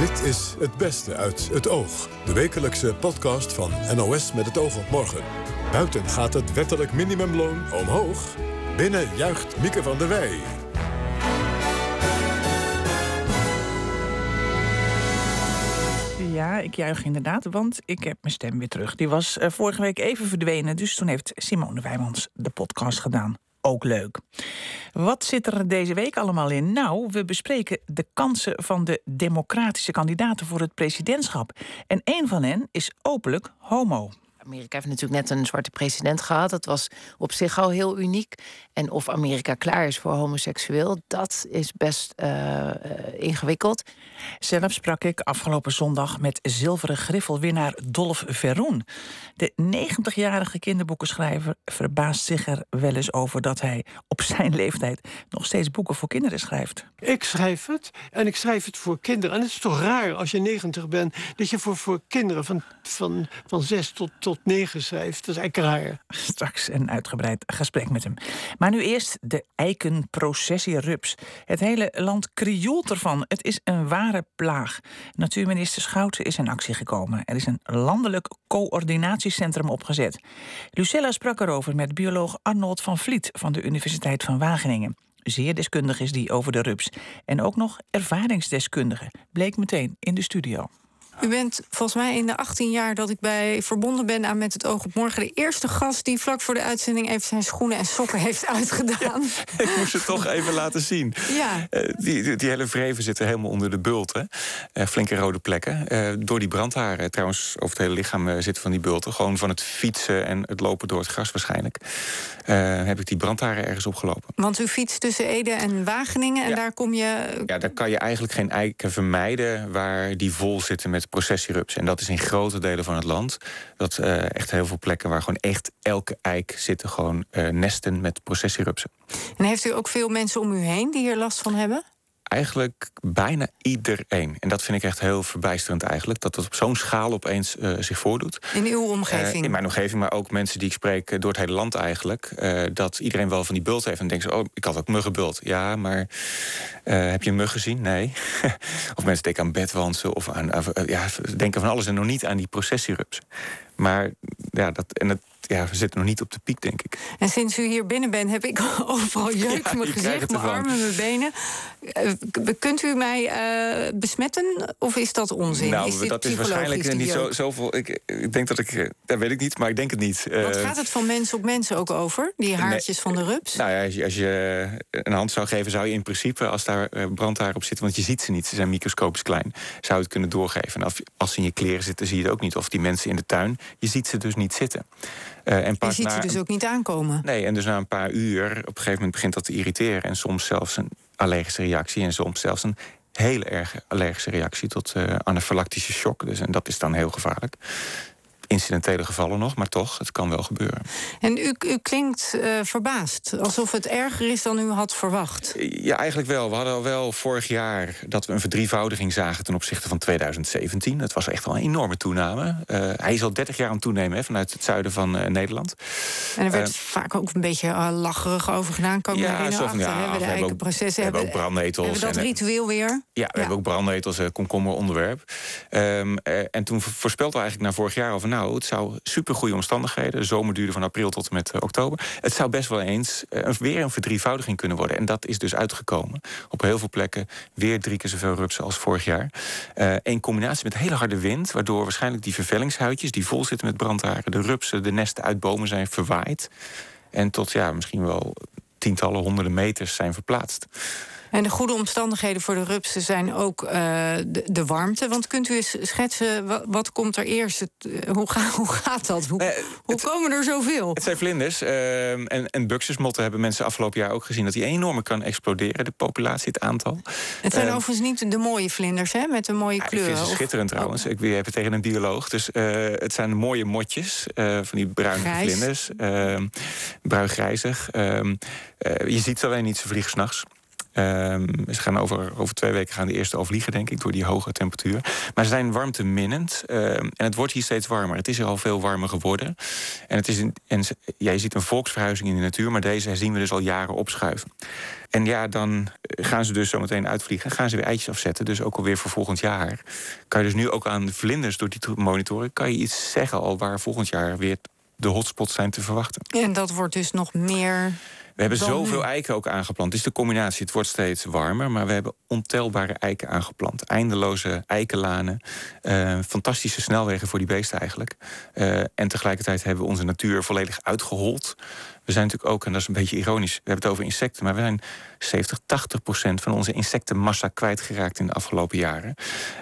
Dit is Het Beste uit Het Oog. De wekelijkse podcast van NOS met het oog op morgen. Buiten gaat het wettelijk minimumloon omhoog. Binnen juicht Mieke van der Wij. Ja, ik juich inderdaad, want ik heb mijn stem weer terug. Die was eh, vorige week even verdwenen, dus toen heeft Simone Wijmans de podcast gedaan. Ook leuk. Wat zit er deze week allemaal in? Nou, we bespreken de kansen van de democratische kandidaten voor het presidentschap. En een van hen is openlijk homo. Amerika heeft natuurlijk net een zwarte president gehad. Dat was op zich al heel uniek. En of Amerika klaar is voor homoseksueel, dat is best uh, ingewikkeld. Zelf sprak ik afgelopen zondag met zilveren griffelwinnaar Dolf Verroen. De 90-jarige kinderboekenschrijver verbaast zich er wel eens over dat hij op zijn leeftijd nog steeds boeken voor kinderen schrijft. Ik schrijf het en ik schrijf het voor kinderen. En het is toch raar als je 90 bent dat je voor, voor kinderen van, van, van 6 tot, tot 9 schrijft. Dat is eigenlijk. Straks een uitgebreid gesprek met hem. Maar nu eerst de eikenprocessierups. Het hele land krioelt ervan. Het is een ware plaag. Natuurminister Schouten is in actie gekomen. Er is een landelijk coördinatiecentrum opgezet. Lucella sprak erover met bioloog Arnold van Vliet van de Universiteit van Wageningen. Zeer deskundig is die over de rups. En ook nog ervaringsdeskundige, bleek meteen in de studio. U bent volgens mij in de 18 jaar dat ik bij verbonden ben aan Met het Oog op Morgen... de eerste gast die vlak voor de uitzending even zijn schoenen en sokken heeft uitgedaan. ik moest het toch even laten zien. Ja. Uh, die, die, hele vreven zitten helemaal onder de bulten. Uh, flinke rode plekken. Uh, door die brandharen, trouwens over het hele lichaam zitten van die bulten. Gewoon van het fietsen en het lopen door het gras waarschijnlijk. heb ik die brandharen ergens opgelopen. Want u fietst tussen Ede en Wageningen en daar kom je... Ja, daar kan je eigenlijk geen eiken vermijden... waar die vol zitten met processierups. En dat is in grote delen van het land. Dat uh, echt heel veel plekken waar gewoon echt elke eik zitten gewoon uh, nesten met processierupsen. En heeft u ook veel mensen om u heen die hier last van hebben? Eigenlijk bijna iedereen. En dat vind ik echt heel verbijsterend eigenlijk. Dat dat op zo'n schaal opeens uh, zich voordoet. In uw omgeving? Uh, in mijn omgeving, maar ook mensen die ik spreek door het hele land eigenlijk. Dat iedereen wel van die bult heeft. En denkt zo, oh, ik had ook muggenbult. Ja, maar heb je een mug gezien? Nee. of mensen denken aan bedwansen of aan... ja, denken van alles en nog niet aan die processierups. Maar ja, dat, en het, ja, we zitten nog niet op de piek, denk ik. En sinds u hier binnen bent, heb ik overal jeuk ja, mijn gezicht, mijn armen, mijn benen. Uh, kunt u mij uh, besmetten of is dat onzin? Nou, is dat is waarschijnlijk niet zo, zoveel. Ik, ik denk dat ik. Dat weet ik niet, maar ik denk het niet. Wat uh, gaat het van mens op mensen ook over? Die haartjes nee, van de rups? Nou ja, als je, als je, een hand zou geven, zou je in principe, als daar brandhaar op zitten, want je ziet ze niet, ze zijn microscopisch klein, zou je het kunnen doorgeven. En als, als ze in je kleren zitten, zie je het ook niet. Of die mensen in de tuin, je ziet ze dus niet zitten. Uh, en pas je ziet ze dus ook niet aankomen? Nee, en dus na een paar uur, op een gegeven moment begint dat te irriteren. En soms zelfs een allergische reactie. En soms zelfs een hele erg allergische reactie tot uh, anafylactische shock. Dus, en dat is dan heel gevaarlijk incidentele gevallen nog, maar toch, het kan wel gebeuren. En u, u klinkt uh, verbaasd, alsof het erger is dan u had verwacht. Ja, eigenlijk wel. We hadden al wel vorig jaar dat we een verdrievoudiging zagen ten opzichte van 2017. Dat was echt wel een enorme toename. Uh, hij is al 30 jaar aan het toenemen hè, vanuit het zuiden van uh, Nederland. En er werd vaak ook een beetje lacherig over gedaan. Kan ja, me herinneren. Van, ja, hebben we hebben ook, processen. Hebben, hebben ook brandnetels. Hebben we dat ritueel weer? Ja, we ja. hebben ook brandnetels, komkommer onderwerp. Um, en toen voorspelde we eigenlijk naar vorig jaar over... nou, nou, het zou super goede omstandigheden. De zomer duurde van april tot en met uh, oktober. Het zou best wel eens uh, weer een verdrievoudiging kunnen worden. En dat is dus uitgekomen. Op heel veel plekken weer drie keer zoveel rupsen als vorig jaar. In combinatie met hele harde wind, waardoor waarschijnlijk die vervellingshuidjes die vol zitten met brandharen, de rupsen, de nesten uit bomen zijn verwaaid. En tot ja, misschien wel tientallen, honderden meters zijn verplaatst. En de goede omstandigheden voor de rupsen zijn ook uh, de, de, warmte. Want kunt u eens schetsen, wat, wat komt er eerst? Het, uh, hoe, ga, hoe, gaat dat? Hoe, nee, hoe het, komen er zoveel? Het zijn vlinders. Uh, en, en buxusmotten hebben mensen afgelopen jaar ook gezien... dat die enorm kan exploderen, de populatie, het aantal. Het zijn overigens niet de mooie vlinders, hè? Met een mooie ja, kleur. Ik vind ze schitterend trouwens. Oh. Ik heb het tegen een bioloog. Dus het zijn mooie motjes van die bruine Grijs. vlinders. bruin-grijzig. Ehm, je ziet ze alleen niet, ze vliegen s'nachts. Ehm, ze gaan over, over twee weken gaan de eerste vliegen, denk ik, door die hoge temperatuur. Maar ze zijn warmteminnend. Um, en het wordt hier steeds warmer. Het is er al veel warmer geworden. En, het is en ja, je ziet een volksverhuizing in de natuur, maar deze zien we dus al jaren opschuiven. En ja, dan gaan ze dus zometeen uitvliegen. Gaan ze weer eitjes afzetten. Dus ook alweer voor volgend jaar. Kan je dus nu ook aan de vlinders door die monitoren... kan je iets zeggen al waar volgend jaar weer de hotspots zijn te verwachten. En dat wordt dus nog meer we hebben zoveel eiken ook aangeplant. Het is de combinatie. Het wordt steeds warmer, maar we hebben ontelbare eiken aangeplant. Eindeloze eikenlanen. Uh, fantastische snelwegen voor die beesten eigenlijk. Uh, en tegelijkertijd hebben we onze natuur volledig uitgehold. We zijn natuurlijk ook, en dat is een beetje ironisch, we hebben het over insecten, maar we zijn 70, 80 procent van onze insectenmassa kwijtgeraakt in de afgelopen jaren.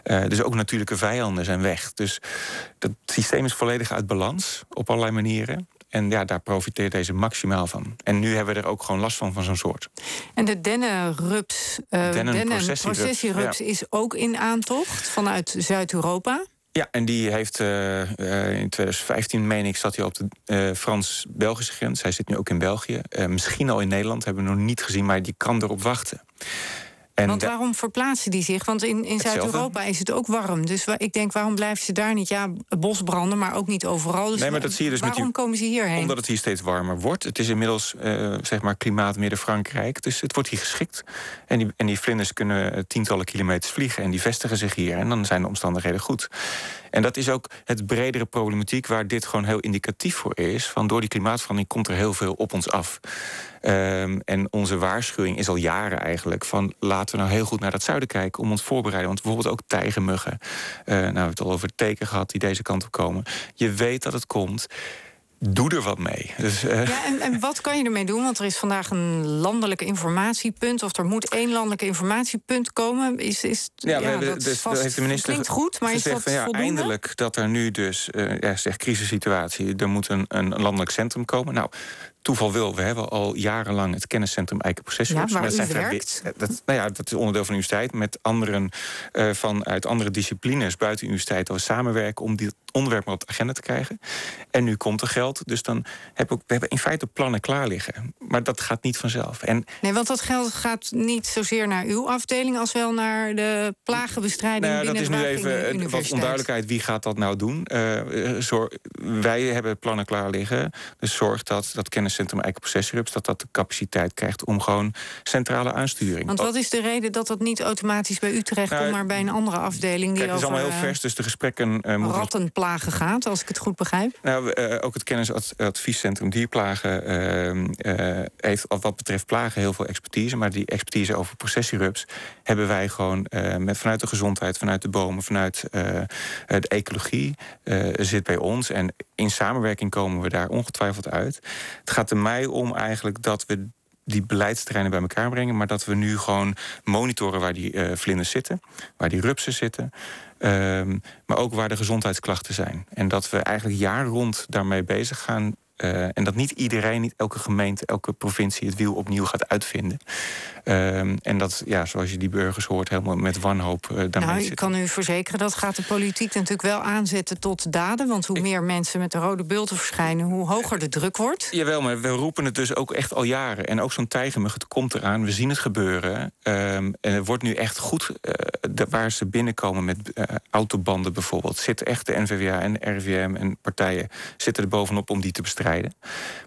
Uh, dus ook natuurlijke vijanden zijn weg. Dus dat systeem is volledig uit balans op allerlei manieren. En ja, daar profiteert deze maximaal van. En nu hebben we er ook gewoon last van, van zo'n soort. En de dennenrups, uh, dennen is ook in aantocht vanuit Zuid-Europa. Ja, en die heeft uh, in 2015, meen ik, zat hij op de uh, Frans-Belgische grens. Hij zit nu ook in België. misschien al in Nederland, hebben we nog niet gezien, maar die kan erop wachten. En Want waarom verplaatsen die zich? Want in, in Zuid-Europa is het ook warm. Dus ik denk, waarom blijven ze daar niet? Ja, bosbranden, maar ook niet overal. Dus nee, maar dat zie je dus waarom komen ze hierheen? Omdat het hier steeds warmer wordt. Het is inmiddels, uh, zeg maar, klimaat Midden-Frankrijk. Dus het wordt hier geschikt. En die, en die vlinders kunnen tientallen kilometers vliegen. En die vestigen zich hier. En dan zijn de omstandigheden goed. En dat is ook het bredere problematiek waar dit gewoon heel indicatief voor is. Van door die klimaatverandering komt er heel veel op ons af. Um, en onze waarschuwing is al jaren eigenlijk van laten we nou heel goed naar dat zuiden kijken om ons voorbereiden. Want bijvoorbeeld ook tijgermuggen. Uh, nou, we hebben het al over teken gehad die deze kant op komen. Je weet dat het komt doe er wat mee. Dus, uh... ja, en, en, wat kan je ermee doen? Want er is vandaag een landelijk informatiepunt... of er moet één landelijk informatiepunt komen. Is, is, ja, ja dat dus, vast, heeft de minister klinkt goed, maar is dat van, ja, voldoende? Eindelijk dat er nu dus, uh, ja, zeg crisissituatie... er moet een, een landelijk centrum komen. Nou, toeval wil, we hebben al jarenlang het kenniscentrum Eikenprocessie. Ja, waar dat, werkt. dat, nou ja, dat is onderdeel van de universiteit. Met anderen uh, van, uit andere disciplines buiten de universiteit... we samenwerken om dit onderwerp maar op de agenda te krijgen. En nu komt er geld, dus dan heb ik, we hebben in feite plannen klaar liggen. Maar dat gaat niet vanzelf. En, nee, want dat geld gaat niet zozeer naar uw afdeling... als wel naar de plagenbestrijding nou, binnen Dat is nu even wat onduidelijkheid. Wie gaat dat nou doen? Uh, wij hebben plannen klaar liggen. Dus zorg dat dat kennis Centrum Eikenprocessierups... dat dat de capaciteit krijgt om gewoon centrale aansturing... Want wat is de reden dat dat niet automatisch bij u terecht komt... Nou, maar bij een andere afdeling die kijk, het is allemaal heel vers, dus de gesprekken... Uh, rattenplagen gaat, als ik het goed begrijp? Nou, uh, ook het kennisadviescentrum Dierplagen... Uh, heeft wat betreft plagen heel veel expertise... maar die expertise over processierups hebben wij gewoon... met, vanuit de gezondheid, vanuit de bomen, vanuit de ecologie... zit bij ons en in samenwerking komen we daar ongetwijfeld uit. Het gaat er mij om eigenlijk dat we die beleidsterreinen bij elkaar brengen, maar dat we nu gewoon monitoren waar die uh, vlinders zitten, waar die rupsen zitten, um, maar ook waar de gezondheidsklachten zijn. En dat we eigenlijk jaar rond daarmee bezig gaan uh, en dat niet iedereen, niet elke gemeente, elke provincie het wiel opnieuw gaat uitvinden. Uh, en dat, ja, zoals je die burgers hoort, helemaal met wanhoop uh, daarmee Nou, ik kan u verzekeren, dat gaat de politiek natuurlijk wel aanzetten tot daden. Want hoe meer mensen met de rode bulten verschijnen, hoe hoger de druk wordt. Jawel, maar we roepen het dus ook echt al jaren. En ook zo'n tijgermug, het komt eraan. We zien het gebeuren. Um, en het wordt nu echt goed de, waar ze binnenkomen met autobanden bijvoorbeeld. Zitten echt de NVWA en de RIVM en partijen zitten er bovenop om die te bestrijden.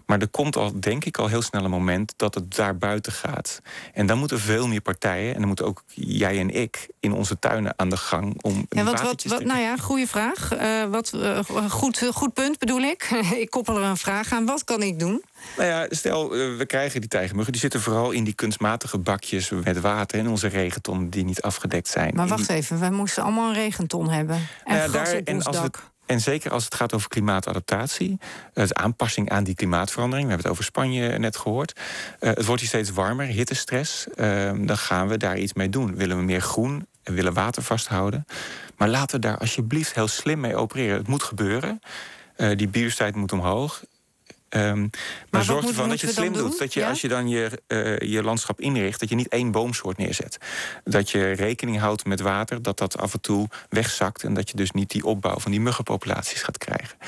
Maar er komt al, denk ik, al heel snel een moment dat het daar buiten gaat. En dan moeten veel meer partijen, en dan moeten ook jij en ik in onze tuinen aan de gang om. Ja, wat, wat, wat, nou ja, goede vraag. Uh, wat, uh, goed, goed punt bedoel ik. ik koppel er een vraag aan. Wat kan ik doen? Nou ja, stel, uh, we krijgen die tijgermuggen. Die zitten vooral in die kunstmatige bakjes met water in onze regenton die niet afgedekt zijn. Maar wacht even, wij moesten allemaal een regenton hebben. En ja, daar, en als we, en zeker als het gaat over klimaatadaptatie, het aanpassing aan die klimaatverandering. We hebben het over Spanje net gehoord. Uh, het wordt hier steeds warmer, hittestress. Uh, dan gaan we daar iets mee doen. Willen we meer groen en willen water vasthouden. Maar laten we daar alsjeblieft heel slim mee opereren. Het moet gebeuren. Uh, die biodiversiteit moet omhoog. Um, maar, maar zorg ervan dat je het slim doet. Dat je als je dan je, uh, je landschap inricht, dat je niet één boomsoort neerzet. Dat je rekening houdt met water, dat dat af en toe wegzakt. En dat je dus niet die opbouw van die muggenpopulaties gaat krijgen.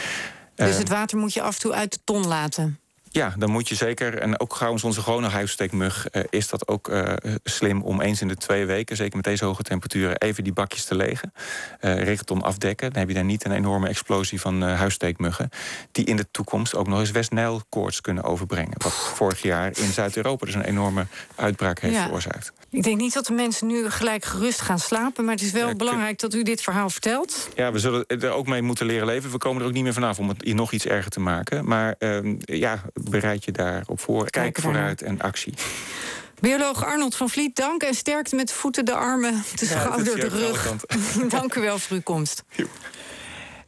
Dus uh, het water moet je af en toe uit de ton laten? Ja, dan moet je zeker. En ook trouwens onze gewone huissteekmug uh, is dat ook uh, slim om eens in de twee weken, zeker met deze hoge temperaturen, even die bakjes te legen. Uh, richting afdekken. Dan heb je daar niet een enorme explosie van huissteekmuggen. Die in de toekomst ook nog eens West-Nijl-koorts kunnen overbrengen. Wat vorig jaar in Zuid-Europa dus een enorme uitbraak heeft Ja. veroorzaakt. Ik denk niet dat de mensen nu gelijk gerust gaan slapen. Maar het is wel Ja, belangrijk dat u dit verhaal vertelt. Ja, we zullen er ook mee moeten leren leven. We komen er ook niet meer vanaf om het hier nog iets erger te maken. Maar ehm, ja, bereid je daarop voor. Kijk vooruit en actie. Bioloog Arnold van Vliet, dank. En sterkte met voeten, de armen, de schouder, de rug. dank u wel voor uw komst.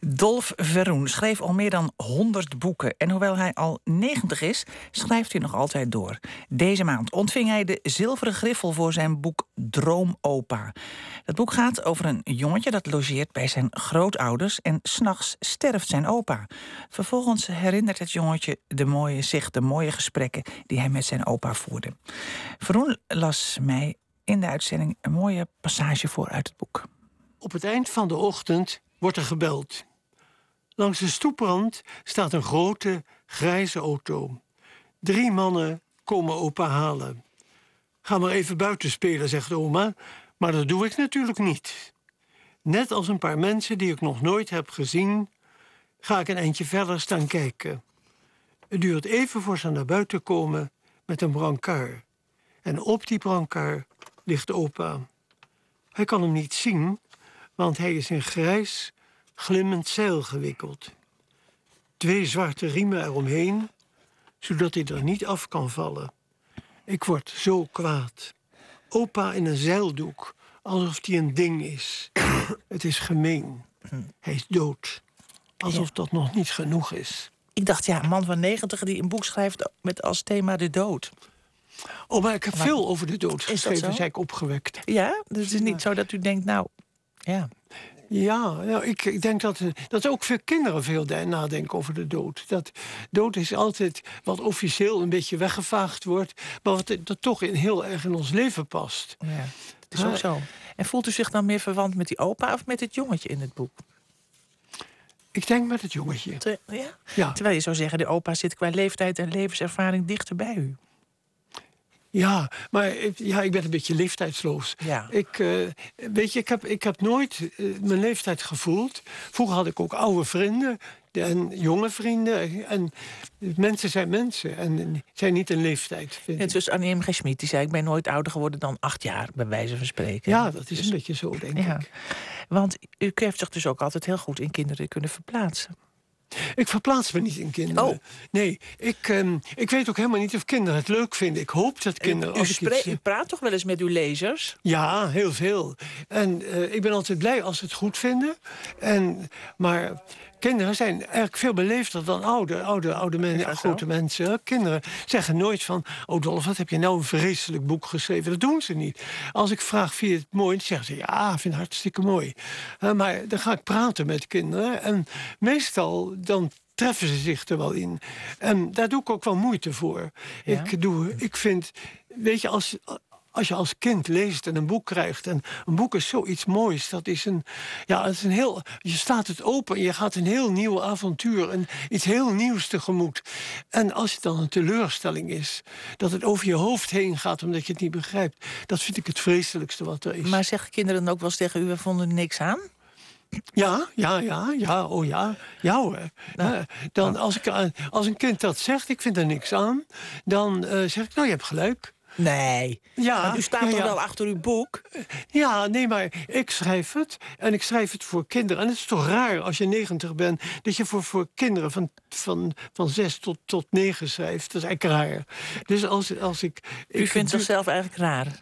Dolf Verroen schreef al meer dan 100 boeken. En hoewel hij al 90 is, schrijft hij nog altijd door. Deze maand ontving hij de zilveren griffel voor zijn boek Droomopa. Dat boek gaat over een jongetje dat logeert bij zijn grootouders... en s'nachts sterft zijn opa. Vervolgens herinnert het jongetje de mooie, zich de mooie gesprekken... die hij met zijn opa voerde. Verroen las mij in de uitzending een mooie passage voor uit het boek. Op het eind van de ochtend wordt er gebeld. Langs de stoeprand staat een grote, grijze auto. Drie mannen komen opa halen. Ga maar even buiten spelen, zegt oma, maar dat doe ik natuurlijk niet. Net als een paar mensen die ik nog nooit heb gezien, ga ik een eindje verder staan kijken. Het duurt even voor ze naar buiten komen met een brancard. En op die brancard ligt opa. Hij kan hem niet zien, want hij is in grijs, glimmend zeil gewikkeld. Twee zwarte riemen eromheen, zodat hij er niet af kan vallen. Ik word zo kwaad. Opa in een zeildoek, alsof hij een ding is. Het is gemeen. Hij is dood. Alsof dat nog niet genoeg is. Ik dacht, ja, een man van 90 die een boek schrijft met als thema de dood. Oh, maar ik heb veel over de dood geschreven, zei ik opgewekt. Ja, dus het is niet zo dat u denkt, nou, ja. Ja, nou, ik, ik denk dat, eh, dat ook veel kinderen veel de- nadenken over de dood. Dat dood is altijd wat officieel een beetje weggevaagd wordt, maar wat dat toch in heel erg in ons leven past. ja. Het is ook zo. En voelt u zich dan meer verwant met die opa of met het jongetje in het boek? Ik denk met het jongetje. Te- ja? Ja, Terwijl je zou zeggen, de opa zit qua leeftijd en levenservaring dichter bij u. ja maar ik- ja, ik ben een beetje leeftijdsloos. Ja. Ik, eh, weet je, ik heb, ik heb nooit eh, mijn leeftijd gevoeld. Vroeger had ik ook oude vrienden en jonge vrienden. En mensen zijn mensen en zijn niet een leeftijd. Vind Net ik. zoals Annie M. G. Schmid, die zei... ik ben nooit ouder geworden dan acht jaar, bij wijze van spreken. Ja, dat is Dus- een beetje zo, denk Ja. ik. Want u heeft zich dus ook altijd heel goed in kinderen kunnen verplaatsen. Ik verplaats me niet in kinderen. Oh. Nee, ik, ehm, ik weet ook helemaal niet of kinderen het leuk vinden. Ik hoop dat kinderen... u, iets, u eh, praat toch wel eens met uw lezers? ja, heel veel. En eh, ik ben altijd blij als ze het goed vinden. En, maar kinderen zijn eigenlijk veel beleefder dan oude, oude, oude mensen, grote zo? mensen. Kinderen zeggen nooit van... Oh Dolf, wat heb je nou een vreselijk boek geschreven? Dat doen ze niet. Als ik vraag, vind je het mooi? Dan zeggen ze, ja, ik vind het hartstikke mooi. Eh, maar dan ga ik praten met kinderen. En meestal dan treffen ze zich er wel in. En daar doe ik ook wel moeite voor. Ja? Ik, doe, ik vind, weet je, als, als je als kind leest en een boek krijgt... en een boek is zoiets moois, dat is een... Ja, het is een heel, je staat het open en je gaat een heel nieuw avontuur... en iets heel nieuws tegemoet. En als het dan een teleurstelling is... dat het over je hoofd heen gaat omdat je het niet begrijpt... dat vind ik het vreselijkste wat er is. Maar zeggen kinderen dan ook wel eens tegen u... we vonden er niks aan? Ja, ja, ja, ja, oh ja. Ja hoor. Eh, dan, als, ik, aan- als een kind dat zegt, ik vind er niks aan... dan eh, zeg ik, nou, je hebt gelijk. Nee. Ja, Want u staat ja, toch wel achter uw boek? Ja, nee, maar ik schrijf het. En ik schrijf het voor kinderen. En het is toch raar als je 90 bent... dat je voor, voor kinderen van, van, van 6 tot, tot 9 schrijft. Dat is eigenlijk raar. Dus als, als ik... U ik vindt zichzelf eigenlijk raar.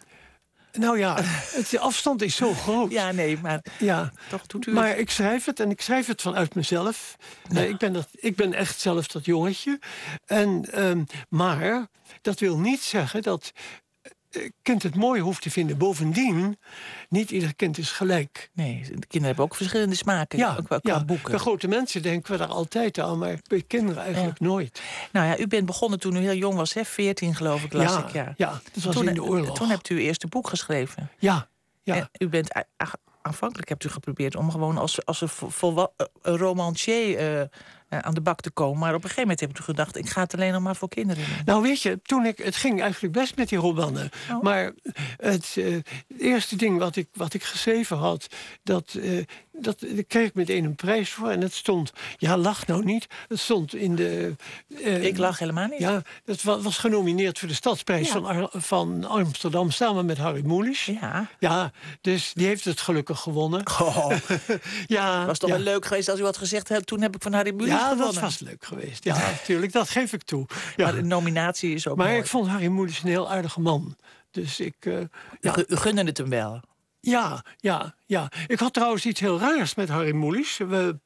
Nou ja, het, de afstand is zo groot. Ja, nee, maar Ja. toch doet u Maar het. ik schrijf het en ik schrijf het vanuit mezelf. Eh, ik, ben dat, ik ben echt zelf dat jongetje. En, ehm, maar dat wil niet zeggen dat kind het mooi hoeft te vinden. Bovendien, niet ieder kind is gelijk. Nee, de kinderen hebben ook verschillende smaken. Ja, ook wel qua ja, boeken. bij grote mensen denken we daar altijd aan, maar bij kinderen eigenlijk nooit. Nou ja, u bent begonnen toen u heel jong was, hè? 14 geloof ik, las ja, ik. Ja. ja, dat was toen, in de oorlog. Toen hebt u uw eerste boek geschreven. Ja, ja. En u bent aanvankelijk hebt u geprobeerd om gewoon als, als een, vol, een romancier uh, eh, aan de bak te komen. Maar op een gegeven moment heb ik gedacht, ik ga het alleen nog maar voor kinderen. Nou weet je, toen ik, het ging eigenlijk best met die romannen. Oh. Maar het, uh, eerste ding wat ik, wat ik geschreven had, dat, uh, dat daar kreeg ik meteen een prijs voor. En het stond, ja lach nou niet, het stond in de... ik lach helemaal niet. Ja, dat was, was genomineerd voor de Stadsprijs van, van Amsterdam samen met Harry Mulisch. Ja. Ja, dus die heeft het gelukkig gewonnen. Oh. ja, was toch wel leuk geweest als u had gezegd, toen heb ik van Harry Mulisch ja, dat was leuk geweest. Ja, natuurlijk, dat geef ik toe. Ja. Maar de nominatie is ook Maar ik vond Harry Moeders een heel aardige man. Dus ik... Uh, ja. U gunde het hem wel? Ja, ja, ja. Ik had trouwens iets heel raars met Harry Moelis. We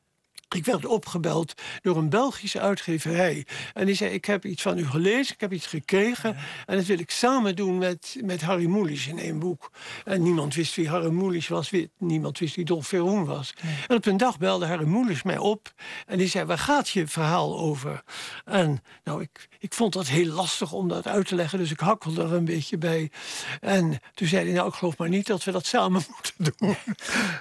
ik werd opgebeld door een Belgische uitgeverij. En die zei: Ik heb iets van u gelezen, ik heb iets gekregen. En dat wil ik samen doen met, met Harry Mulisch in één boek. En niemand wist wie Harry Mulisch was, niemand wist wie Dolf Verhoen was. En op een dag belde Harry Mulisch mij op. En die zei: Waar gaat je verhaal over? En nou, ik, ik vond dat heel lastig om dat uit te leggen, dus ik hakkelde er een beetje bij. En toen zei hij: Nou, ik geloof maar niet dat we dat samen moeten doen.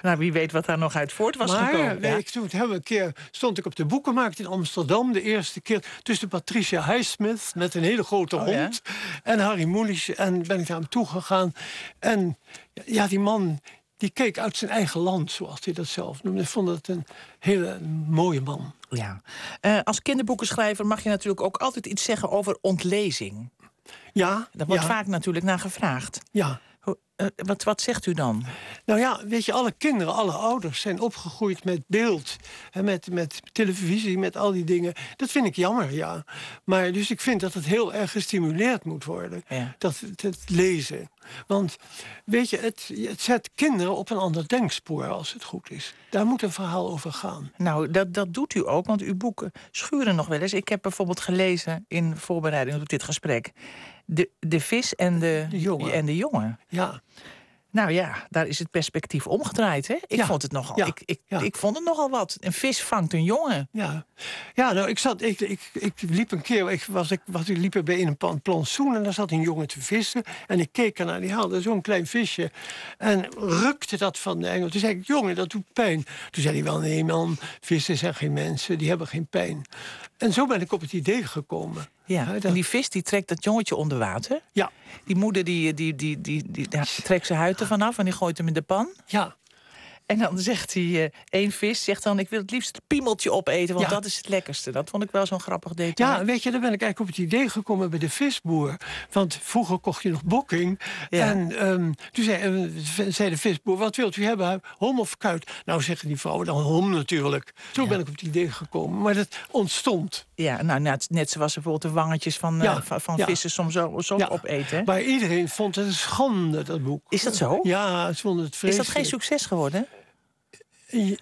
Nou, wie weet wat daar nog uit voort was maar, gekomen. Ja? Ik, toen hebben we een keer stond ik op de boekenmarkt in Amsterdam. De eerste keer tussen Patricia Highsmith met een hele grote oh, hond. En Harry Mulisch. En ben ik naar hem toegegaan. En ja, die man die keek uit zijn eigen land, zoals hij dat zelf noemde. Ik vond het een hele mooie man. Ja. Uh, als kinderboekenschrijver mag je natuurlijk ook altijd iets zeggen over ontlezing. Ja. Daar wordt vaak natuurlijk naar gevraagd. Ja. Uh, wat, wat zegt u dan? Nou ja, weet je, alle kinderen, alle ouders zijn opgegroeid met beeld. En met, met televisie, met al die dingen. Dat vind ik jammer, ja. Maar dus ik vind dat het heel erg gestimuleerd moet worden. Dat, het lezen. Want weet je, het, het zet kinderen op een ander denkspoor als het goed is. Daar moet een verhaal over gaan. Nou, dat, dat doet u ook, want uw boeken schuren nog wel eens. Ik heb bijvoorbeeld gelezen in voorbereiding op dit gesprek de, de vis en de, de jongen. En de jongen. Ja. Nou ja, daar is het perspectief omgedraaid. Hè? Ik, vond het nogal, ik, ik, ik vond het nogal wat. Een vis vangt een jongen. Ja, ja nou, ik, zat, ik, ik, ik liep een keer, ik, was, ik, was, ik liep bij in een plantsoen en daar zat een jongen te vissen. En ik keek ernaar, die haalde zo'n klein visje en rukte dat van de engel. Toen zei ik, jongen, dat doet pijn. Toen zei hij wel, nee man, vissen zijn geen mensen, die hebben geen pijn. En zo ben ik op het idee gekomen. Ja, en die vis die trekt dat jongetje onder water. Ja. Die moeder die, die, die, die, die, trekt zijn huid ervan af en die gooit hem in de pan. Ja. En dan zegt hij, uh, één vis zegt dan... ik wil het liefst het piemeltje opeten, want dat is het lekkerste. Dat vond ik wel zo'n grappig detail. Ja, weet je, dan ben ik eigenlijk op het idee gekomen bij de visboer. Want vroeger kocht je nog bokking. En um, toen zei, uh, zei, de visboer, wat wilt u hebben? Hom of kuit? Nou, zeggen die vrouwen dan hom natuurlijk. Zo ben ik op het idee gekomen. Maar dat ontstond. Ja, nou, net, net zoals bijvoorbeeld de wangetjes van, uh, van, vissen soms ook, soms opeten. Maar iedereen vond het een schande, dat boek. Is dat zo? Ja, ze vonden het vreselijk. Is dat geen succes geworden?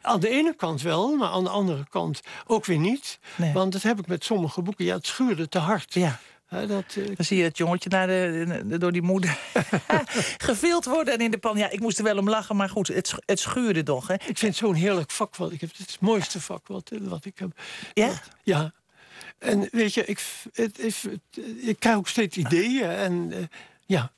Aan de ene kant wel, maar aan de andere kant ook weer niet. Want dat heb ik met sommige boeken. Ja, het schuurde te hard. Ja. dat, uh... Dan zie je het jongetje naar de, door die moeder gevild worden en in de pan. Ja, ik moest er wel om lachen, maar goed, het, het schuurde toch. Hè? Ik vind het zo'n heerlijk vak wat ik heb. Het is het mooiste vak wat, wat ik heb. Ja? ja. En weet je, ik, het, ik krijg ook steeds ideeën. En uh, ja,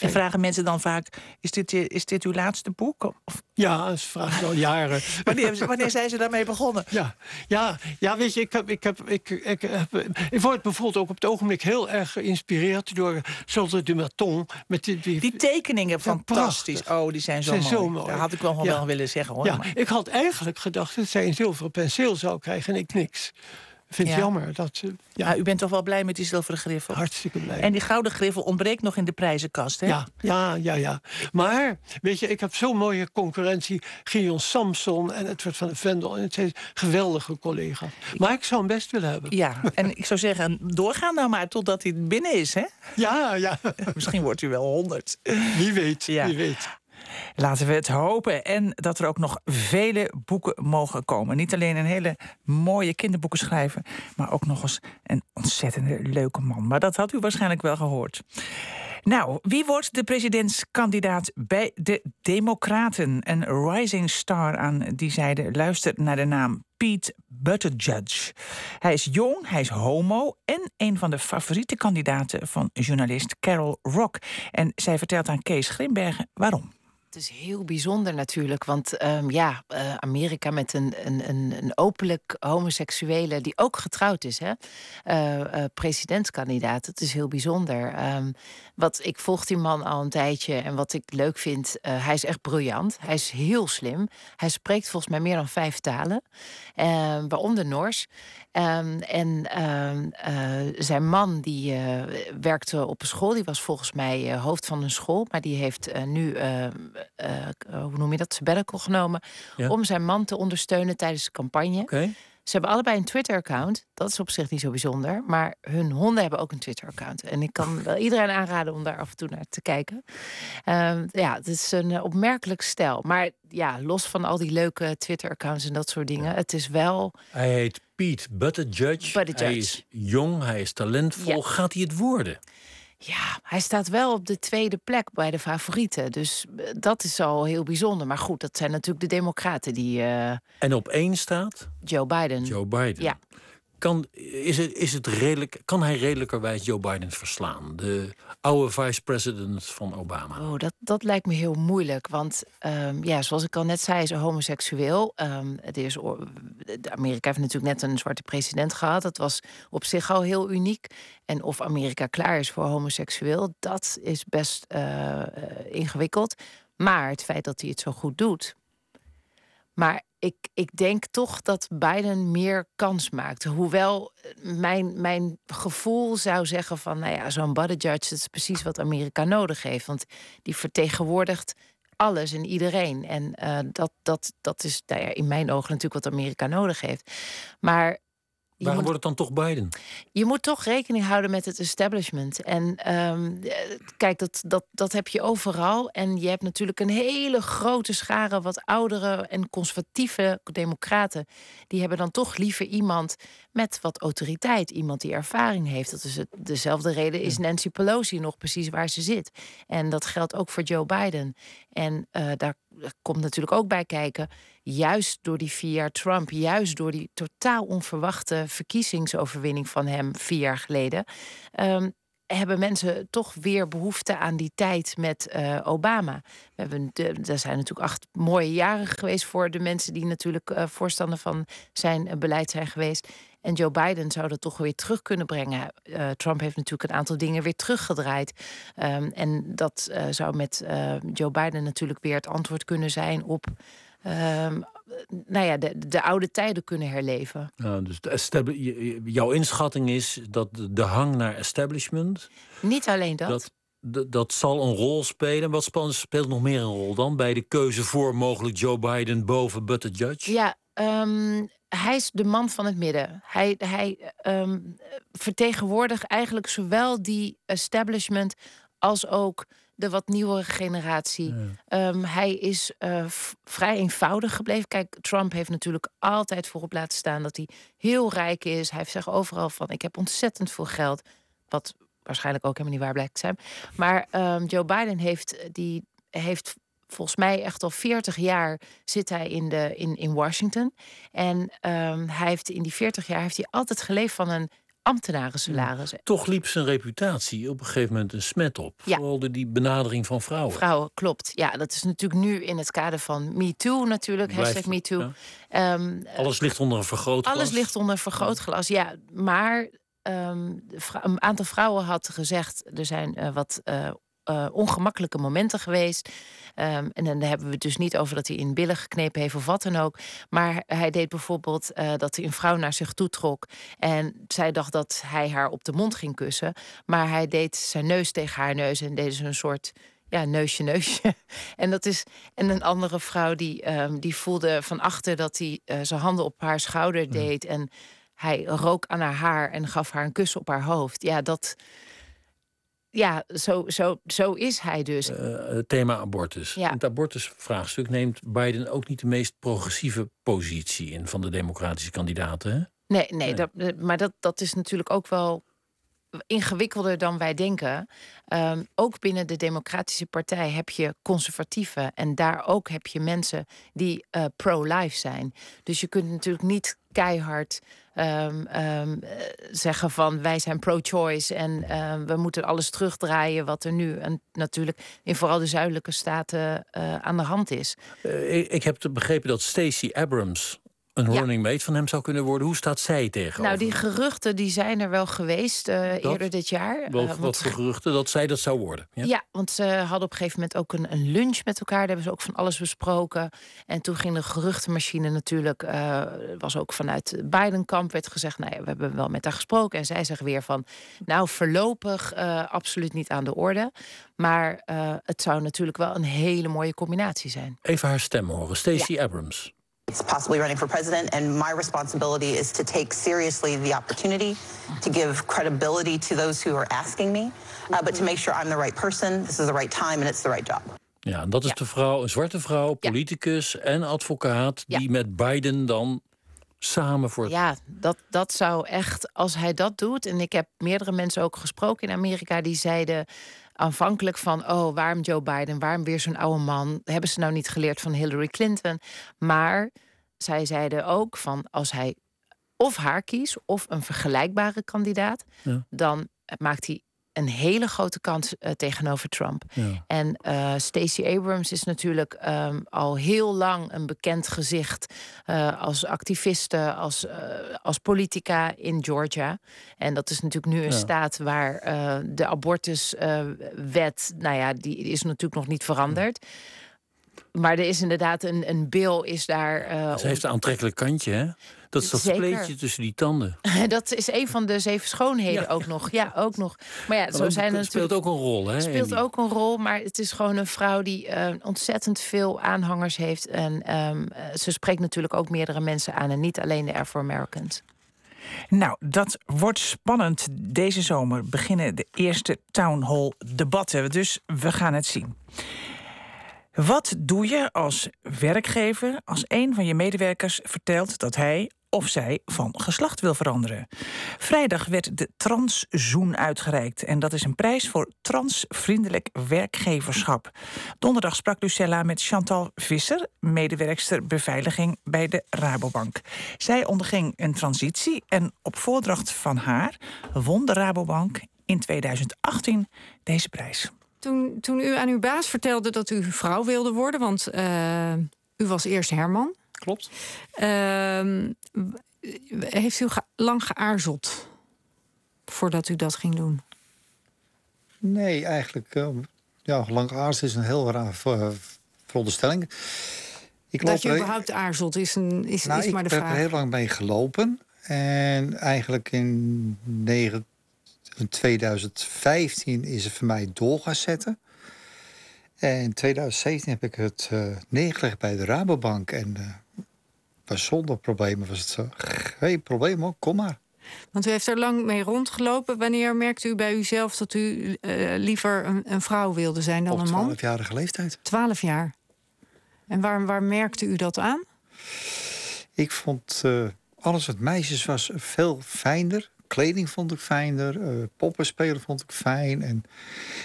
en vragen mensen dan vaak: is dit, is dit uw laatste boek? Of? Ja, ze vragen al jaren. wanneer, wanneer zijn ze daarmee begonnen? Ja, ja, ja weet je, ik, heb, ik, heb, ik, ik, heb, ik word bijvoorbeeld ook op het ogenblik heel erg geïnspireerd door Solde de Maton. Met die, die, die tekeningen, fantastisch. Oh, die zijn zo, zijn mooi. zo mooi. Dat had ik wel, wel willen zeggen hoor. Ja, ik had eigenlijk gedacht dat zij een zilveren penseel zou krijgen en ik niks vind het jammer. Dat, ja. u bent toch wel blij met die zilveren griffel? Hartstikke blij. En die gouden griffel ontbreekt nog in de prijzenkast, hè? Ja, ja, ja. ja. Maar, weet je, ik heb zo'n mooie concurrentie. Gion Samson en Edward van de Vendel. En het zijn geweldige collega's. Maar ik zou hem best willen hebben. Ja, en ik zou zeggen, doorgaan nou maar totdat hij binnen is, hè? Ja, ja. Misschien wordt u wel honderd. Wie weet, ja. wie weet. Laten we het hopen. En dat er ook nog vele boeken mogen komen. Niet alleen een hele mooie kinderboeken schrijven, maar ook nog eens een ontzettende leuke man. Maar dat had u waarschijnlijk wel gehoord. Nou, wie wordt de presidentskandidaat bij de Democraten? Een rising star aan die zijde luistert naar de naam Pete Buttigieg. Hij is jong, hij is homo en een van de favoriete kandidaten van journalist Carol Rock. En zij vertelt aan Kees Grimbergen waarom. Het is heel bijzonder natuurlijk, want ehm, ja, uh, Amerika met een, een, een, openlijk homoseksuele die ook getrouwd is, hè? Uh, uh, presidentskandidaat. Het is heel bijzonder. Um, wat ik volg die man al een tijdje en wat ik leuk vind, hij is echt briljant. Hij is heel slim. Hij spreekt volgens mij meer dan vijf talen, ehm, waaronder Noors. Um, en zijn man die werkte op een school, die was volgens mij hoofd van een school, maar die heeft nu hoe noem je dat, sabbatical genomen. Om zijn man te ondersteunen tijdens de campagne. Okay. Ze hebben allebei een Twitter-account. Dat is op zich niet zo bijzonder. Maar hun honden hebben ook een Twitter-account. En ik kan wel iedereen aanraden om daar af en toe naar te kijken. Uh, ja, het is een eh, opmerkelijk stijl. Maar ja, los van al die leuke Twitter-accounts en dat soort dingen. Het is wel... Hij heet Pete Buttigieg. Buttigieg. Hij is jong, hij is talentvol. Gaat hij het worden? Ja, hij staat wel op de tweede plek bij de favorieten. Dus eh, dat is al heel bijzonder. Maar goed, dat zijn natuurlijk de Democraten die. Uh... En op één staat? Joe Biden. Joe Biden. Ja. Kan, is het, is het redelijk, kan hij redelijkerwijs Joe Biden verslaan? De oude vice-president van Obama. Oh, dat, dat lijkt me heel moeilijk. Want um, ja, zoals ik al net zei, is hij homoseksueel. Um, het is, Amerika heeft natuurlijk net een zwarte president gehad. Dat was op zich al heel uniek. En of Amerika klaar is voor homoseksueel, dat is best uh, ingewikkeld. Maar het feit dat hij het zo goed doet. Maar ik, ik denk toch dat Biden meer kans maakt. Hoewel mijn, mijn gevoel zou zeggen van... nou ja, zo'n Buttigieg, dat is precies wat Amerika nodig heeft. Want die vertegenwoordigt alles en iedereen. En uh, dat, dat, dat is nou ja, in mijn ogen natuurlijk wat Amerika nodig heeft. Maar Waarom wordt het dan toch Biden? Je moet toch rekening houden met het establishment. En um, kijk, dat, dat, dat heb je overal. En je hebt natuurlijk een hele grote schare wat oudere en conservatieve democraten. Die hebben dan toch liever iemand met wat autoriteit. Iemand die ervaring heeft. Dat is het, dezelfde reden is Nancy Pelosi nog precies waar ze zit. En dat geldt ook voor Joe Biden. En uh, daar komt natuurlijk ook bij kijken, juist door die vier jaar Trump, juist door die totaal onverwachte verkiezingsoverwinning van hem vier jaar geleden, um, hebben mensen toch weer behoefte aan die tijd met uh, Obama. We hebben, er zijn natuurlijk acht mooie jaren geweest voor de mensen die natuurlijk uh, voorstander van zijn uh, beleid zijn geweest. En Joe Biden zou dat toch weer terug kunnen brengen. Trump heeft natuurlijk een aantal dingen weer teruggedraaid. Um, en dat zou met Joe Biden natuurlijk weer het antwoord kunnen zijn op um, nou ja, de, de oude tijden kunnen herleven. Ja, dus de jouw inschatting is dat de hang naar establishment. Niet alleen dat. dat dat zal een rol spelen. Wat speelt nog meer een rol dan bij de keuze voor mogelijk Joe Biden boven Buttigieg? Ja, um, hij is de man van het midden. Hij, hij um, vertegenwoordigt eigenlijk zowel die establishment als ook de wat nieuwere generatie. Um, hij is uh, vrij eenvoudig gebleven. Kijk, Trump heeft natuurlijk altijd voorop laten staan dat hij heel rijk is. Hij zich overal van: ik heb ontzettend veel geld. Wat waarschijnlijk ook helemaal niet waar blijkt te zijn. Maar um, Joe Biden heeft, die, heeft volgens mij echt al 40 jaar zit hij in, de, in, in Washington. En um, hij heeft in die 40 jaar heeft hij altijd geleefd van een ambtenarensalarissen. Toch liep zijn reputatie op een gegeven moment een smet op. Ja. Vooral door die benadering van vrouwen. Vrouwen, klopt. Ja, dat is natuurlijk nu in het kader van MeToo natuurlijk. Blijft, hashtag MeToo. Ja. Um, alles ligt onder een vergrootglas. Alles ligt onder een vergrootglas, ja. Maar um, een aantal vrouwen had gezegd... er zijn uh, wat uh, uh, ongemakkelijke momenten geweest. Um, en dan hebben we het dus niet over dat hij in billen geknepen heeft of wat dan ook. Maar hij deed bijvoorbeeld uh, dat hij een vrouw naar zich toe trok. En zij dacht dat hij haar op de mond ging kussen. Maar hij deed zijn neus tegen haar neus en deed ze een soort ja, neusje, neusje. En dat is. En een andere vrouw die, um, die voelde van achter dat hij uh, zijn handen op haar schouder deed. Mm. En hij rook aan haar haar en gaf haar een kus op haar hoofd. Ja, dat ja, zo, zo, zo is hij dus. Uh, het thema abortus. Ja. Het abortusvraagstuk neemt Biden ook niet de meest progressieve positie in van de democratische kandidaten. Hè? Nee, nee, nee. Dat, eh, maar dat, dat is natuurlijk ook wel ingewikkelder dan wij denken. Um, ook binnen de Democratische Partij heb je conservatieven. En daar ook heb je mensen die uh, pro-life zijn. Dus je kunt natuurlijk niet keihard ehm, ehm, zeggen van wij zijn pro-choice en we moeten alles terugdraaien wat er nu en natuurlijk in vooral de zuidelijke staten aan de hand is. ik, ik heb begrepen dat Stacey Abrams een running mate van hem zou kunnen worden. Hoe staat zij tegenover? Nou, die geruchten die zijn er wel geweest uh, eerder dit jaar. Wat, uh, wat voor geruchten dat zij dat zou worden? Ja, ja want ze hadden op een gegeven moment ook een, een, lunch met elkaar. Daar hebben ze ook van alles besproken. En toen ging de geruchtenmachine natuurlijk... Uh, was ook vanuit Biden-kamp werd gezegd... nou ja, we hebben wel met haar gesproken. En zij zegt weer van... nou, voorlopig absoluut niet aan de orde. Maar het zou natuurlijk wel een hele mooie combinatie zijn. Even haar stem horen. Stacey Abrams. It's possibly running for president, and my responsibility is to take seriously the opportunity, to give credibility to those who are asking me, uh, but to make sure I'm the right person, this is the right time, and it's the right job. Ja, en dat is de vrouw, een zwarte vrouw, politicus ja. en advocaat, die ja. met Biden dan samen voor. Ja, dat, dat zou echt, als hij dat doet. En ik heb meerdere mensen ook gesproken in Amerika die zeiden aanvankelijk van, oh, waarom Joe Biden, waarom weer zo'n oude man? Hebben ze nou niet geleerd van Hillary Clinton? Maar zij zeiden ook van, als hij of haar kiest of een vergelijkbare kandidaat, dan maakt hij een hele grote kans uh, tegenover Trump. Ja. En uh, Stacey Abrams is natuurlijk um, al heel lang een bekend gezicht uh, als activiste, als, als politica in Georgia. En dat is natuurlijk nu een ja. staat waar de abortuswet, nou ja, die is natuurlijk nog niet veranderd. Ja maar er is inderdaad een, een bil is daar. Uh, Ze heeft een aantrekkelijk kantje, hè? Dat is dat spleetje tussen die tanden. dat is een van de zeven schoonheden ja. ook nog. Ja, ook nog. Maar ja, zo zijn het speelt ook een rol, hè? Speelt ook een rol, maar het is gewoon een vrouw die uh, ontzettend veel aanhangers heeft. En um, ze spreekt natuurlijk ook meerdere mensen aan en niet alleen de Afro-Americans. Nou, dat wordt spannend. Deze zomer beginnen de eerste town hall debatten. Dus we gaan het zien. Wat doe je als werkgever als een van je medewerkers vertelt dat hij of zij van geslacht wil veranderen? Vrijdag werd de Transzoen uitgereikt en dat is een prijs voor transvriendelijk werkgeverschap. Donderdag sprak Lucella met Chantal Visser, medewerkster beveiliging bij de Rabobank. Zij onderging een transitie en op voordracht van haar won de Rabobank in 2018 deze prijs. Toen, toen u aan uw baas vertelde dat u vrouw wilde worden, want uh, u was eerst Herman. Klopt. Uh, heeft u ge lang geaarzeld voordat u dat ging doen? Nee, eigenlijk. Uh, ja, lang geaarzeld is een heel raar veronderstelling. Ik dat je überhaupt aarzelt is, een, is, nou, is maar de vraag. Ik heb er heel lang mee gelopen. En eigenlijk in 9, in 2015 is het voor mij door gaan zetten. En in 2017 heb ik het uh, neergelegd bij de Rabobank. En uh, was zonder problemen was het zo. Geen probleem hoor, kom maar. Want u heeft er lang mee rondgelopen. Wanneer merkte u bij uzelf dat u liever een, een, vrouw wilde zijn dan een man? Op 12-jarige leeftijd. 12 jaar. En waar, waar merkte u dat aan? Ik vond alles wat meisjes was veel fijner kleding vond ik fijner. Uh, poppen spelen vond ik fijn. En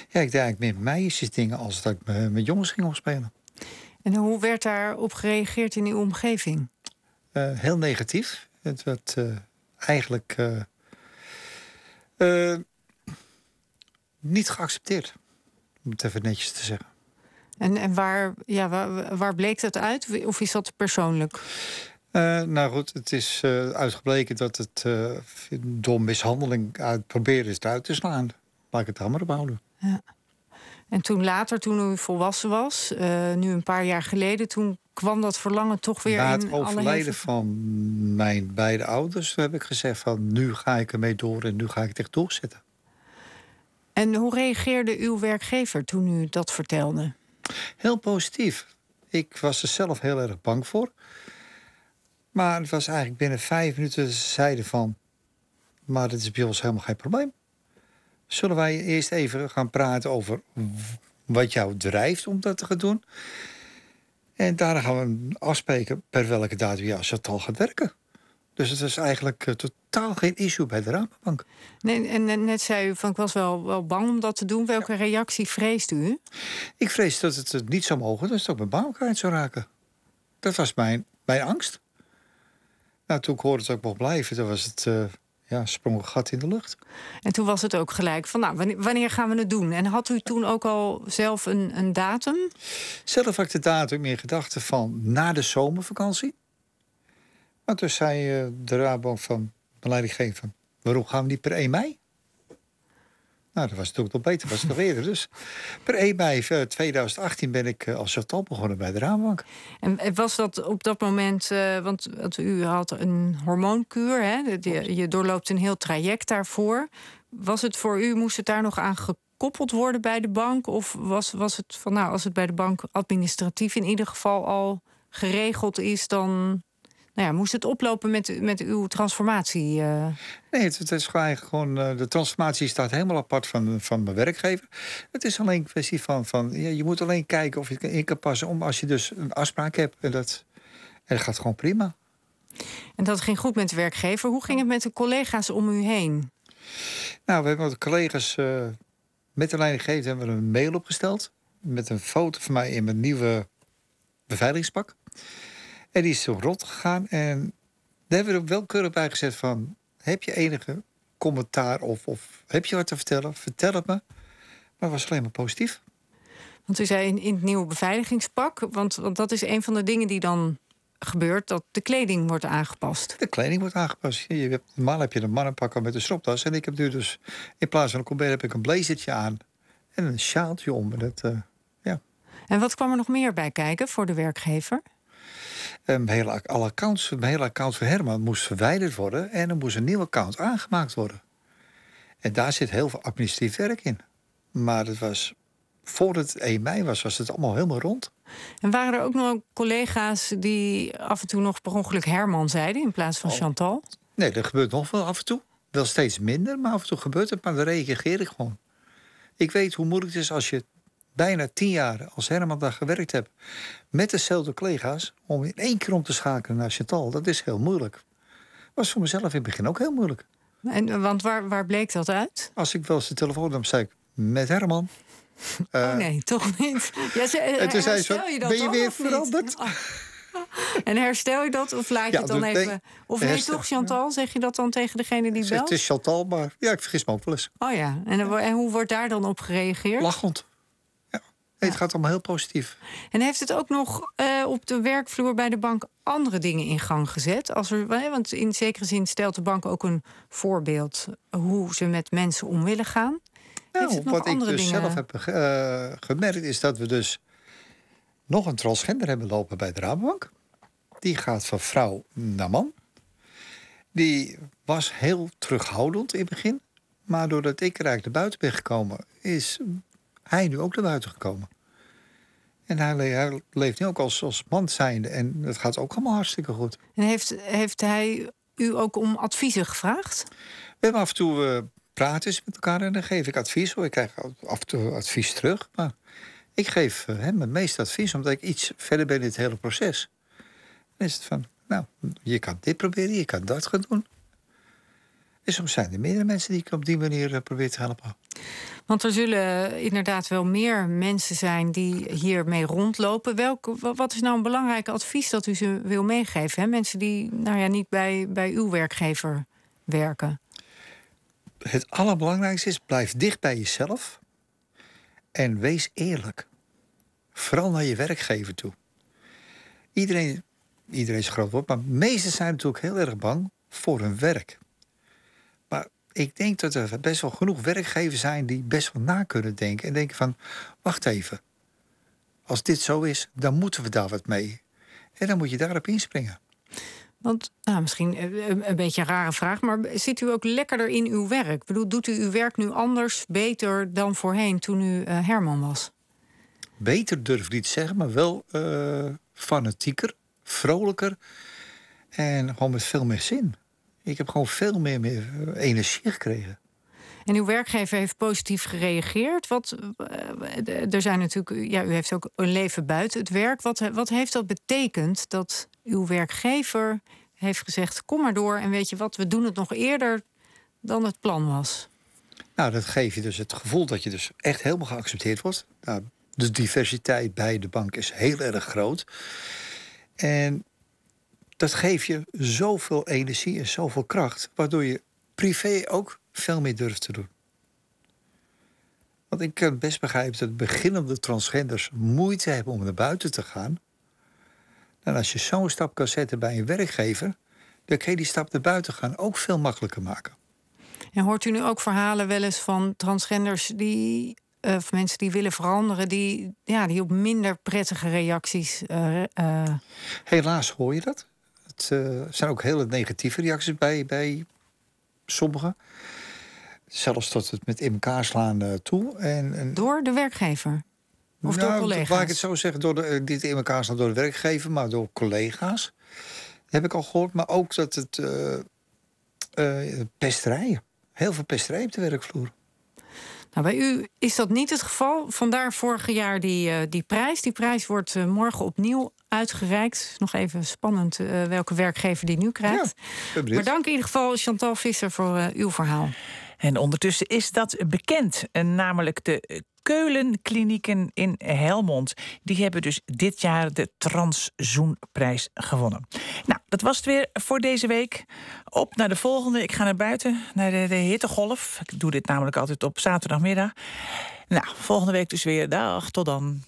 ja, ik deed eigenlijk meer meisjes dingen als dat ik met jongens ging spelen. En hoe werd daarop gereageerd in uw omgeving? Uh, heel negatief. Het werd uh, eigenlijk niet geaccepteerd. Om het even netjes te zeggen. En, en waar, ja, waar, waar bleek dat uit? Of is dat persoonlijk? Uh, nou goed, het is uh, uitgebleken dat het uh, door mishandeling uit proberen is uit te slaan. Laat ik het allemaal op houden. Ja. En toen later, toen u volwassen was, nu een paar jaar geleden, toen kwam dat verlangen toch weer Na in het overlijden van mijn beide ouders heb ik gezegd van nu ga ik ermee door en nu ga ik het echt doorzetten. En hoe reageerde uw werkgever toen u dat vertelde? Heel positief. Ik was er zelf heel erg bang voor. Maar het was eigenlijk binnen vijf minuten zeiden van... maar dat is bij ons helemaal geen probleem. Zullen wij eerst even gaan praten over wat jou drijft om dat te gaan doen? En daarna gaan we afspreken per welke datum je als het al gaat werken. Dus het is eigenlijk uh, totaal geen issue bij de Rabobank. Nee, en net zei u van ik was wel, wel bang om dat te doen. Welke reactie vreest u? Ik vrees dat het niet zou mogen, dat het ook mijn kwijt zou raken. Dat was mijn, mijn angst. Nou, toen ik hoorde dat ik mocht blijven, toen was het uh, ja, sprong een gat in de lucht. En toen was het ook gelijk van, nou, wanneer, gaan we het doen? En had u toen ook al zelf een, een datum? Zelf had ik de datum meer gedachten van na de zomervakantie. Maar toen zei uh, de Rabobank van mijn leidinggever... waarom gaan we niet per 1 mei? Nou, dat was natuurlijk nog beter, was het nog eerder. Dus per 1 mei 2018 eh, ben ik eh, als chauffeur begonnen bij de Raambank. En was dat op dat moment, uh, want, u had een hormoonkuur, hè? Je, je doorloopt een heel traject daarvoor. Was het voor u, moest het daar nog aan gekoppeld worden bij de bank? Of was, was het van, nou, als het bij de bank administratief in ieder geval al geregeld is, dan nou ja, moest het oplopen met, met uw transformatie? Uh... Nee, het, het, is gewoon, uh, de transformatie staat helemaal apart van, van mijn werkgever. Het is alleen een kwestie van, van ja, je moet alleen kijken of je het in kan passen om als je dus een afspraak hebt. En dat, en dat gaat gewoon prima. En dat ging goed met de werkgever. Hoe ging het met de collega's om u heen? Nou, we hebben met de collega's uh, met de leidinggever hebben we een mail opgesteld. Met een foto van mij in mijn nieuwe beveiligingspak. En die is zo rot gegaan. En daar hebben we er wel keurig bij gezet van... heb je enige commentaar of, of heb je wat te vertellen? Vertel het me. Maar het was alleen maar positief. Want u zei in, in het nieuwe beveiligingspak... Want, want dat is een van de dingen die dan gebeurt... dat de kleding wordt aangepast. De kleding wordt aangepast. Je hebt, normaal heb je een mannenpak met een stropdas. En ik heb nu dus in plaats van een colbert heb ik een blazertje aan... en een sjaaltje om. Dat, uh, ja. En wat kwam er nog meer bij kijken voor de werkgever? Mijn hele, alle accounts, mijn hele account van Herman moest verwijderd worden en er moest een nieuw account aangemaakt worden. En daar zit heel veel administratief werk in. Maar het was, voordat het 1 mei was, was het allemaal helemaal rond. En waren er ook nog collega's die af en toe nog per ongeluk Herman zeiden in plaats van oh. Chantal? Nee, dat gebeurt nog wel af en toe. Wel steeds minder, maar af en toe gebeurt het. Maar dan reageer ik gewoon. Ik weet hoe moeilijk het is als je bijna tien jaar als Herman daar gewerkt heb... met dezelfde collega's, om in één keer om te schakelen naar Chantal... dat is heel moeilijk. Was voor mezelf in het begin ook heel moeilijk. En, want waar, waar bleek dat uit? Als ik wel eens de telefoon nam, zei ik, met Herman. oh eh, nee, toch niet? Ja, ze, en toen zei ze, ben je weer veranderd? Oh. En herstel je dat of laat je het dan even... of nee, toch Chantal? Zeg je dat dan tegen degene die belt? Het is Chantal, maar ja, ik vergis me ook wel eens. Oh ja, en, en hoe wordt daar dan op gereageerd? Lachend het gaat allemaal heel positief. En heeft het ook nog uh, op de werkvloer bij de bank andere dingen in gang gezet? Als er, want in zekere zin stelt de bank ook een voorbeeld hoe ze met mensen om willen gaan. Nou, wat ik dus dingen... zelf heb uh, gemerkt is dat we dus nog een transgender hebben lopen bij de Rabobank. Die gaat van vrouw naar man. Die was heel terughoudend in het begin. Maar doordat ik er eigenlijk naar buiten ben gekomen, is hij nu ook naar buiten gekomen. En hij, leeft nu ook als, als man zijnde. En dat gaat ook allemaal hartstikke goed. En heeft, heeft hij u ook om adviezen gevraagd? We hebben af en toe uh, praten met elkaar en dan geef ik advies. Ik krijg af en toe advies terug. Maar ik geef uh, hem het meeste advies omdat ik iets verder ben in het hele proces. Dan is het van, nou, je kan dit proberen, je kan dat gaan doen. En soms zijn er meerdere mensen die ik op die manier uh, probeer te helpen. Want er zullen inderdaad wel meer mensen zijn die hiermee rondlopen. Welke, wat is nou een belangrijk advies dat u ze wil meegeven? Hè? Mensen die nou ja, niet bij, bij uw werkgever werken. Het allerbelangrijkste is: blijf dicht bij jezelf en wees eerlijk. Vooral naar je werkgever toe. Iedereen, iedereen is groot woord, maar meesten zijn natuurlijk heel erg bang voor hun werk ik denk dat er best wel genoeg werkgevers zijn die best wel na kunnen denken. En denken van, wacht even. Als dit zo is, dan moeten we daar wat mee. En dan moet je daarop inspringen. Want, nou, misschien een, beetje een rare vraag, maar zit u ook lekkerder in uw werk? Ik bedoel, doet u uw werk nu anders, beter dan voorheen toen u uh, Herman was? Beter durf ik niet te zeggen, maar wel uh, fanatieker, vrolijker en gewoon met veel meer zin. Ik heb gewoon veel meer, meer energie gekregen. En uw werkgever heeft positief gereageerd. Wat, eh, er zijn natuurlijk, ja, u heeft ook een leven buiten het werk. Wat, wat heeft dat betekend dat uw werkgever heeft gezegd: kom maar door en weet je wat, we doen het nog eerder dan het plan was? Nou, dat geeft je dus het gevoel dat je dus echt helemaal geaccepteerd wordt. Nou, de diversiteit bij de bank is heel erg groot. En dat geeft je zoveel energie en zoveel kracht, waardoor je privé ook veel meer durft te doen. Want ik kan best begrijpen dat beginnende transgenders moeite hebben om naar buiten te gaan. En als je zo'n stap kan zetten bij een werkgever, dan kun je die stap naar buiten gaan ook veel makkelijker maken. En hoort u nu ook verhalen wel eens van transgenders die, uh, of mensen die willen veranderen, die, ja, die op minder prettige reacties. Uh, uh... Helaas hoor je dat. Het zijn ook hele negatieve reacties bij, bij sommigen. Zelfs tot het met in elkaar slaan toe. En, en... Door de werkgever? Of nou, door collega's? Waar ik het zo zeggen, door de, niet in elkaar slaan door de werkgever, maar door collega's. heb ik al gehoord. Maar ook dat het uh, pesterijen. Heel veel pesterijen op de werkvloer. Nou, bij u is dat niet het geval. Vandaar vorig jaar die, uh, die prijs. Die prijs wordt uh, morgen opnieuw uitgereikt. Nog even spannend uh, welke werkgever die nu krijgt. Ja, maar dank in ieder geval Chantal Visser voor uw verhaal. En ondertussen is dat bekend, namelijk de Keulenklinieken in Helmond. Die hebben dus dit jaar de Transzoenprijs gewonnen. Nou, dat was het weer voor deze week. Op naar de volgende. Ik ga naar buiten, naar de, de hittegolf. Ik doe dit namelijk altijd op zaterdagmiddag. Nou, volgende week dus weer. Dag, tot dan.